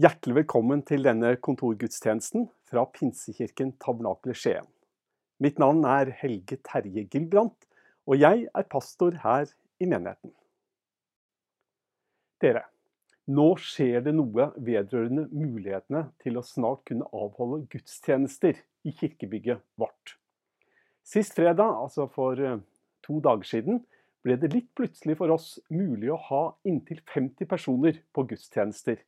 Hjertelig velkommen til denne kontorgudstjenesten fra Pinsekirken Tabernakle Skien. Mitt navn er Helge Terje Gilbrandt, og jeg er pastor her i menigheten. Dere, nå skjer det noe vedrørende mulighetene til å snart kunne avholde gudstjenester i kirkebygget vårt. Sist fredag, altså for eh, to dager siden, ble det litt plutselig for oss mulig å ha inntil 50 personer på gudstjenester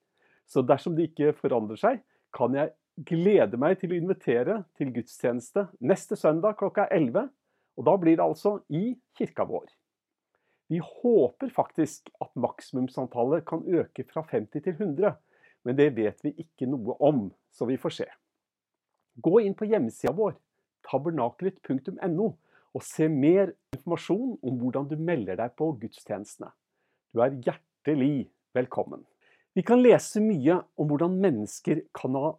så dersom det ikke forandrer seg, kan jeg glede meg til å invitere til gudstjeneste neste søndag klokka 11. Og da blir det altså i kirka vår. Vi håper faktisk at maksimumsantallet kan øke fra 50 til 100, men det vet vi ikke noe om, så vi får se. Gå inn på hjemmesida vår, tabernaklet.no, og se mer informasjon om hvordan du melder deg på gudstjenestene. Du er hjertelig velkommen. Vi kan lese mye om hvordan mennesker kan ha,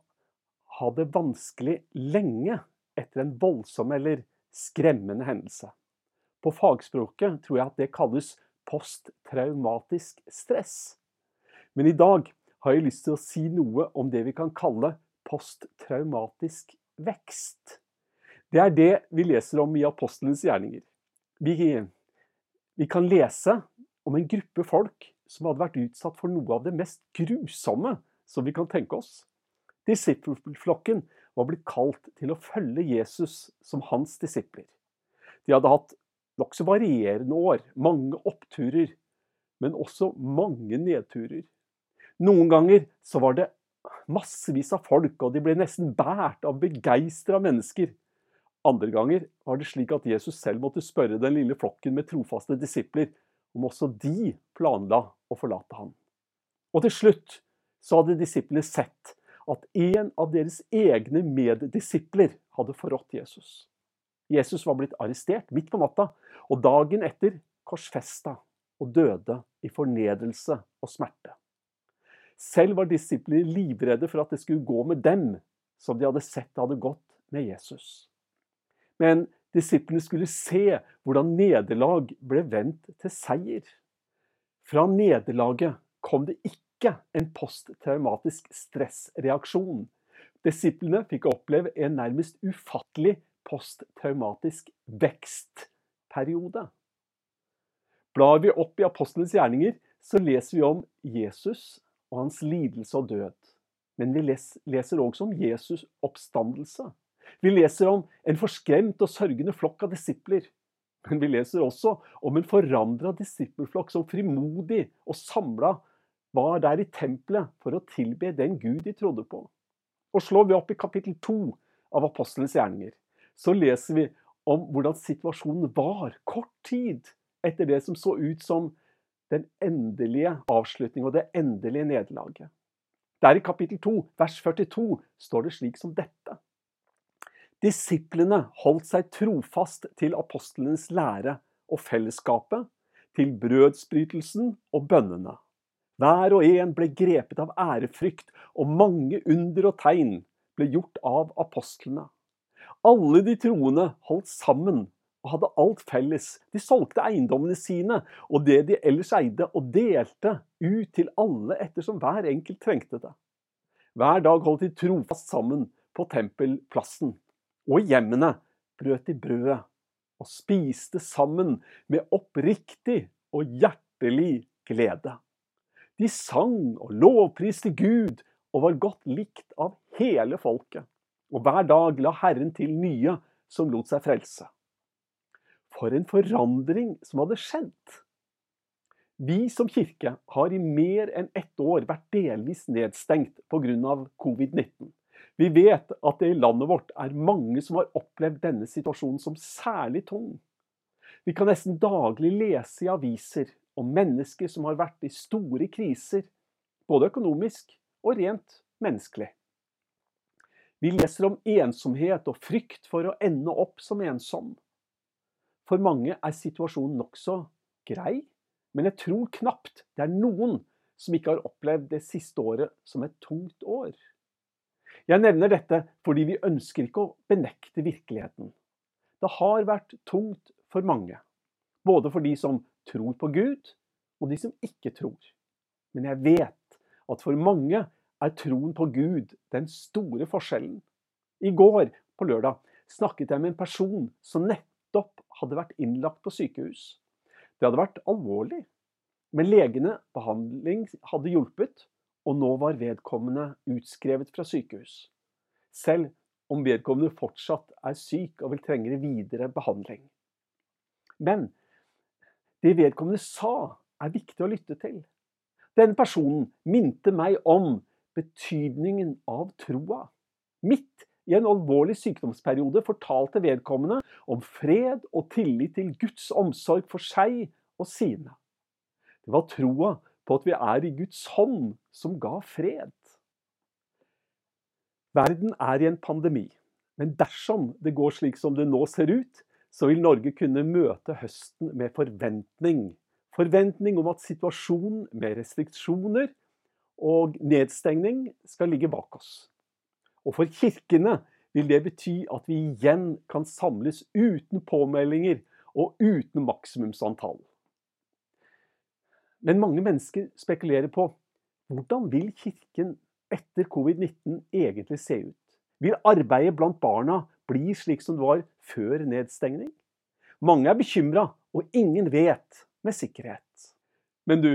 det vanskelig lenge etter en voldsom eller skremmende hendelse. På fagspråket tror jeg at det kalles posttraumatisk stress. Men i dag har jeg lyst til å si noe om det vi kan kalle posttraumatisk vekst. Det er det vi leser om i apostlenes gjerninger. Vi, vi kan lese om en gruppe folk som hadde vært utsatt for noe av det mest grusomme som vi kan tenke oss. Disippelflokken var blitt kalt til å følge Jesus som hans disipler. De hadde hatt nokså varierende år, mange oppturer, men også mange nedturer. Noen ganger så var det massevis av folk, og de ble nesten båret av begeistra mennesker. Andre ganger var det slik at Jesus selv måtte spørre den lille flokken med trofaste disipler om også de planla å forlate ham. Og til slutt så hadde disiplene sett at en av deres egne meddisipler hadde forrådt Jesus. Jesus var blitt arrestert midt på natta, og dagen etter korsfesta og døde i fornedrelse og smerte. Selv var disiplene livredde for at det skulle gå med dem som de hadde sett det hadde gått med Jesus. Men Disiplene skulle se hvordan nederlag ble vendt til seier. Fra nederlaget kom det ikke en posttraumatisk stressreaksjon. Disiplene fikk oppleve en nærmest ufattelig posttraumatisk vekstperiode. Blar vi opp i apostlenes gjerninger, så leser vi om Jesus og hans lidelse og død. Men vi leser også om Jesus oppstandelse. Vi leser om en forskremt og sørgende flokk av disipler. Men vi leser også om en forandra disippelflokk som frimodig og samla var der i tempelet for å tilbe den Gud de trodde på. Og slår vi opp i kapittel to av apostelens gjerninger, så leser vi om hvordan situasjonen var kort tid etter det som så ut som den endelige avslutning og det endelige nederlaget. Der i kapittel 2, vers 42, står det slik som dette. Disiplene holdt seg trofast til apostlenes lære og fellesskapet, til brødsbrytelsen og bønnene. Hver og en ble grepet av ærefrykt, og mange under og tegn ble gjort av apostlene. Alle de troende holdt sammen og hadde alt felles. De solgte eiendommene sine og det de ellers eide, og delte ut til alle ettersom hver enkelt trengte det. Hver dag holdt de trofast sammen på tempelplassen og i hjemmene brøt de brødet og spiste sammen med oppriktig og hjertelig glede. De sang og lovpriste Gud og var godt likt av hele folket. Og hver dag la Herren til nye som lot seg frelse. For en forandring som hadde skjedd! Vi som kirke har i mer enn ett år vært delvis nedstengt pga. covid-19. Vi vet at det i landet vårt er mange som har opplevd denne situasjonen som særlig tung. Vi kan nesten daglig lese i aviser om mennesker som har vært i store kriser, både økonomisk og rent menneskelig. Vi leser om ensomhet og frykt for å ende opp som ensom. For mange er situasjonen nokså grei, men jeg tror knapt det er noen som ikke har opplevd det siste året som et tungt år. Jeg nevner dette fordi vi ønsker ikke å benekte virkeligheten. Det har vært tungt for mange, både for de som tror på Gud, og de som ikke tror. Men jeg vet at for mange er troen på Gud den store forskjellen. I går, på lørdag, snakket jeg med en person som nettopp hadde vært innlagt på sykehus. Det hadde vært alvorlig, men legene behandling hadde hjulpet, og nå var vedkommende utskrevet fra sykehus. Selv om vedkommende fortsatt er syk og vil trenge videre behandling. Men det vedkommende sa, er viktig å lytte til. Denne personen minte meg om betydningen av troa. Midt i en alvorlig sykdomsperiode fortalte vedkommende om fred og tillit til Guds omsorg for seg og sine. Det var troa på at vi er i Guds hånd som ga fred. Verden er i en pandemi, men dersom det går slik som det nå ser ut, så vil Norge kunne møte høsten med forventning. Forventning om at situasjonen med restriksjoner og nedstengning skal ligge bak oss. Og for kirkene vil det bety at vi igjen kan samles uten påmeldinger og uten maksimumsantall. Men mange mennesker spekulerer på hvordan vil kirken etter covid-19 egentlig se ut? Vil arbeidet blant barna bli slik som det var før nedstengning? Mange er bekymra, og ingen vet med sikkerhet. Men du,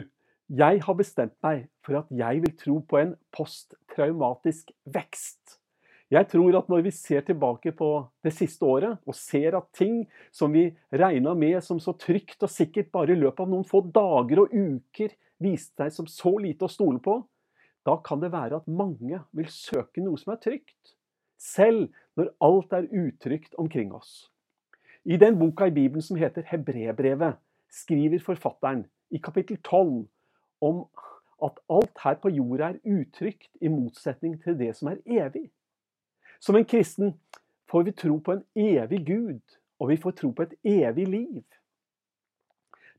jeg har bestemt meg for at jeg vil tro på en posttraumatisk vekst. Jeg tror at når vi ser tilbake på det siste året og ser at ting som vi regna med som så trygt og sikkert bare i løpet av noen få dager og uker viste seg som så lite å stole på, da kan det være at mange vil søke noe som er trygt, selv når alt er utrygt omkring oss. I den boka i Bibelen som heter Hebrebrevet, skriver forfatteren i kapittel 12 om at alt her på jorda er utrygt i motsetning til det som er evig. Som en kristen får vi tro på en evig Gud, og vi får tro på et evig liv.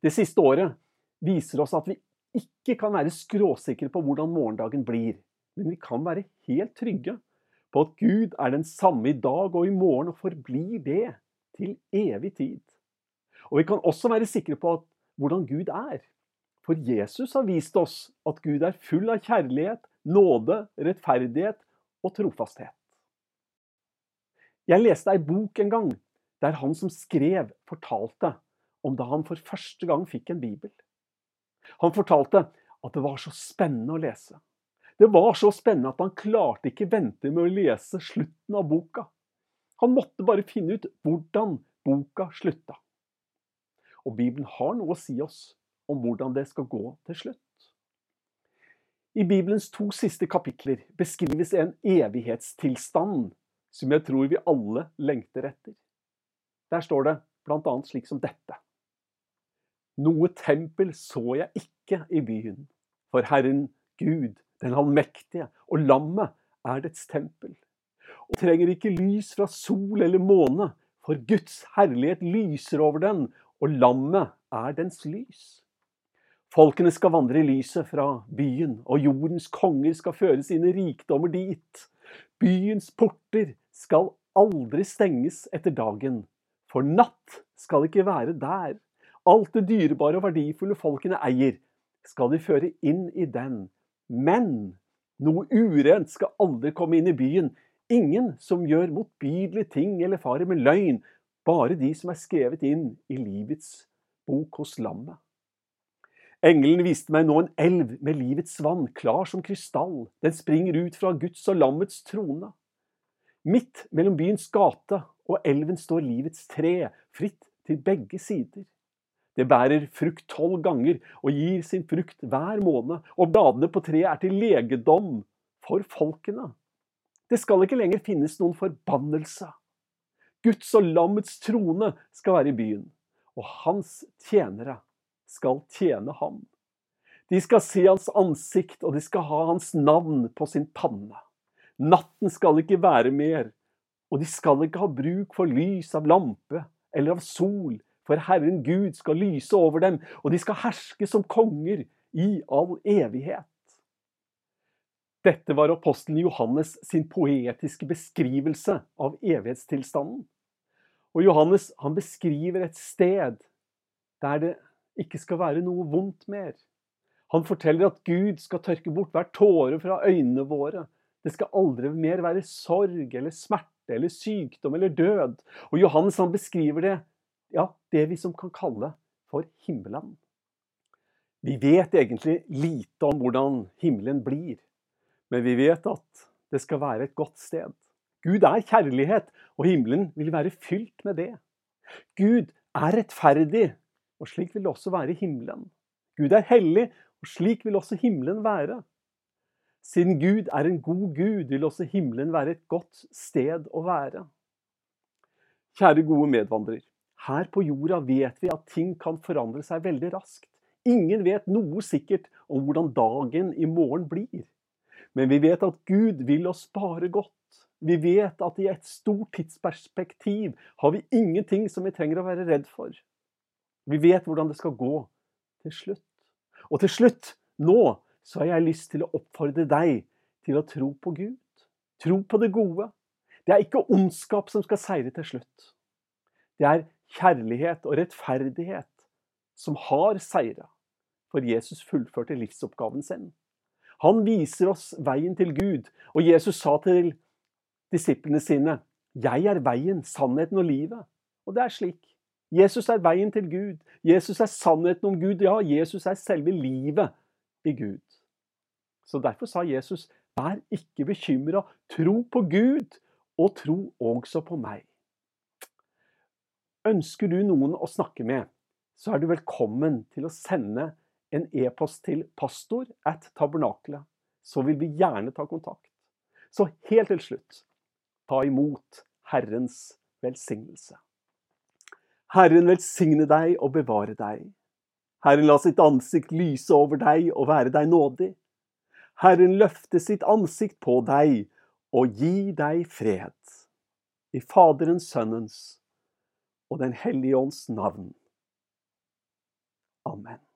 Det siste året viser oss at vi ikke kan være skråsikre på hvordan morgendagen blir, men vi kan være helt trygge på at Gud er den samme i dag og i morgen og forblir det til evig tid. Og vi kan også være sikre på at, hvordan Gud er. For Jesus har vist oss at Gud er full av kjærlighet, nåde, rettferdighet og trofasthet. Jeg leste ei bok en gang der han som skrev, fortalte om da han for første gang fikk en bibel. Han fortalte at det var så spennende å lese. Det var så spennende at han klarte ikke vente med å lese slutten av boka. Han måtte bare finne ut hvordan boka slutta. Og Bibelen har noe å si oss om hvordan det skal gå til slutt. I Bibelens to siste kapitler beskrives en evighetstilstand som jeg tror vi alle lengter etter. Der står det bl.a. slik som dette. Noe tempel så jeg ikke i byen, for Herren Gud, den allmektige, og lammet er dets tempel. Og trenger ikke lys fra sol eller måne, for Guds herlighet lyser over den, og lammet er dens lys. Folkene skal vandre i lyset fra byen, og jordens konger skal føre sine rikdommer dit. Byens porter skal aldri stenges etter dagen, for natt skal ikke være der. Alt det dyrebare og verdifulle folkene eier, skal de føre inn i den. Men noe urent skal aldri komme inn i byen. Ingen som gjør motbydelige ting eller farer med løgn, bare de som er skrevet inn i livets bok hos lammet. Engelen viste meg nå en elv med livets vann, klar som krystall. Den springer ut fra Guds og lammets trone. Midt mellom byens gate og elven står livets tre, fritt til begge sider. Det bærer frukt tolv ganger og gir sin frukt hver måned, og bladene på treet er til legedom for folkene. Det skal ikke lenger finnes noen forbannelse. Guds og lammets trone skal være i byen, og hans tjenere skal tjene ham. De skal se hans ansikt, og de skal ha hans navn på sin panne. Natten skal ikke være mer, og de skal ikke ha bruk for lys av lampe eller av sol, for Herren Gud skal lyse over dem, og de skal herske som konger i all evighet. Dette var apostelen Johannes sin poetiske beskrivelse av evighetstilstanden. Og Johannes han beskriver et sted der det ikke skal være noe vondt mer. Han forteller at Gud skal tørke bort hver tåre fra øynene våre. Det skal aldri mer være sorg eller smerte eller sykdom eller død. Og Johannes han beskriver det, ja, det vi som kan kalle for himmelen. Vi vet egentlig lite om hvordan himmelen blir, men vi vet at det skal være et godt sted. Gud er kjærlighet, og himmelen vil være fylt med det. Gud er rettferdig, og slik vil det også være i himmelen. Gud er hellig, og slik vil også himmelen være. Siden Gud er en god Gud, vil også himmelen være et godt sted å være. Kjære gode medvandrer. Her på jorda vet vi at ting kan forandre seg veldig raskt. Ingen vet noe sikkert om hvordan dagen i morgen blir. Men vi vet at Gud vil oss bare godt. Vi vet at i et stort tidsperspektiv har vi ingenting som vi trenger å være redd for. Vi vet hvordan det skal gå til slutt. Og til slutt, nå, så har jeg lyst til å oppfordre deg til å tro på Gud. Tro på det gode. Det er ikke ondskap som skal seire til slutt. Det er kjærlighet og rettferdighet som har seira, for Jesus fullførte livsoppgaven sin. Han viser oss veien til Gud, og Jesus sa til disiplene sine, 'Jeg er veien, sannheten og livet'. Og det er slik. Jesus er veien til Gud. Jesus er sannheten om Gud. Ja, Jesus er selve livet i Gud. Så derfor sa Jesus, 'Vær ikke bekymra. Tro på Gud, og tro også på meg'. Ønsker du noen å snakke med, så er du velkommen til å sende en e-post til pastor at tabernakelet. Så vil vi gjerne ta kontakt. Så helt til slutt, ta imot Herrens velsignelse. Herren velsigne deg og bevare deg. Herren la sitt ansikt lyse over deg og være deg nådig. Herren løfte sitt ansikt på deg og gi deg fred. I Faderens, Sønnens og Den hellige ånds navn. Amen.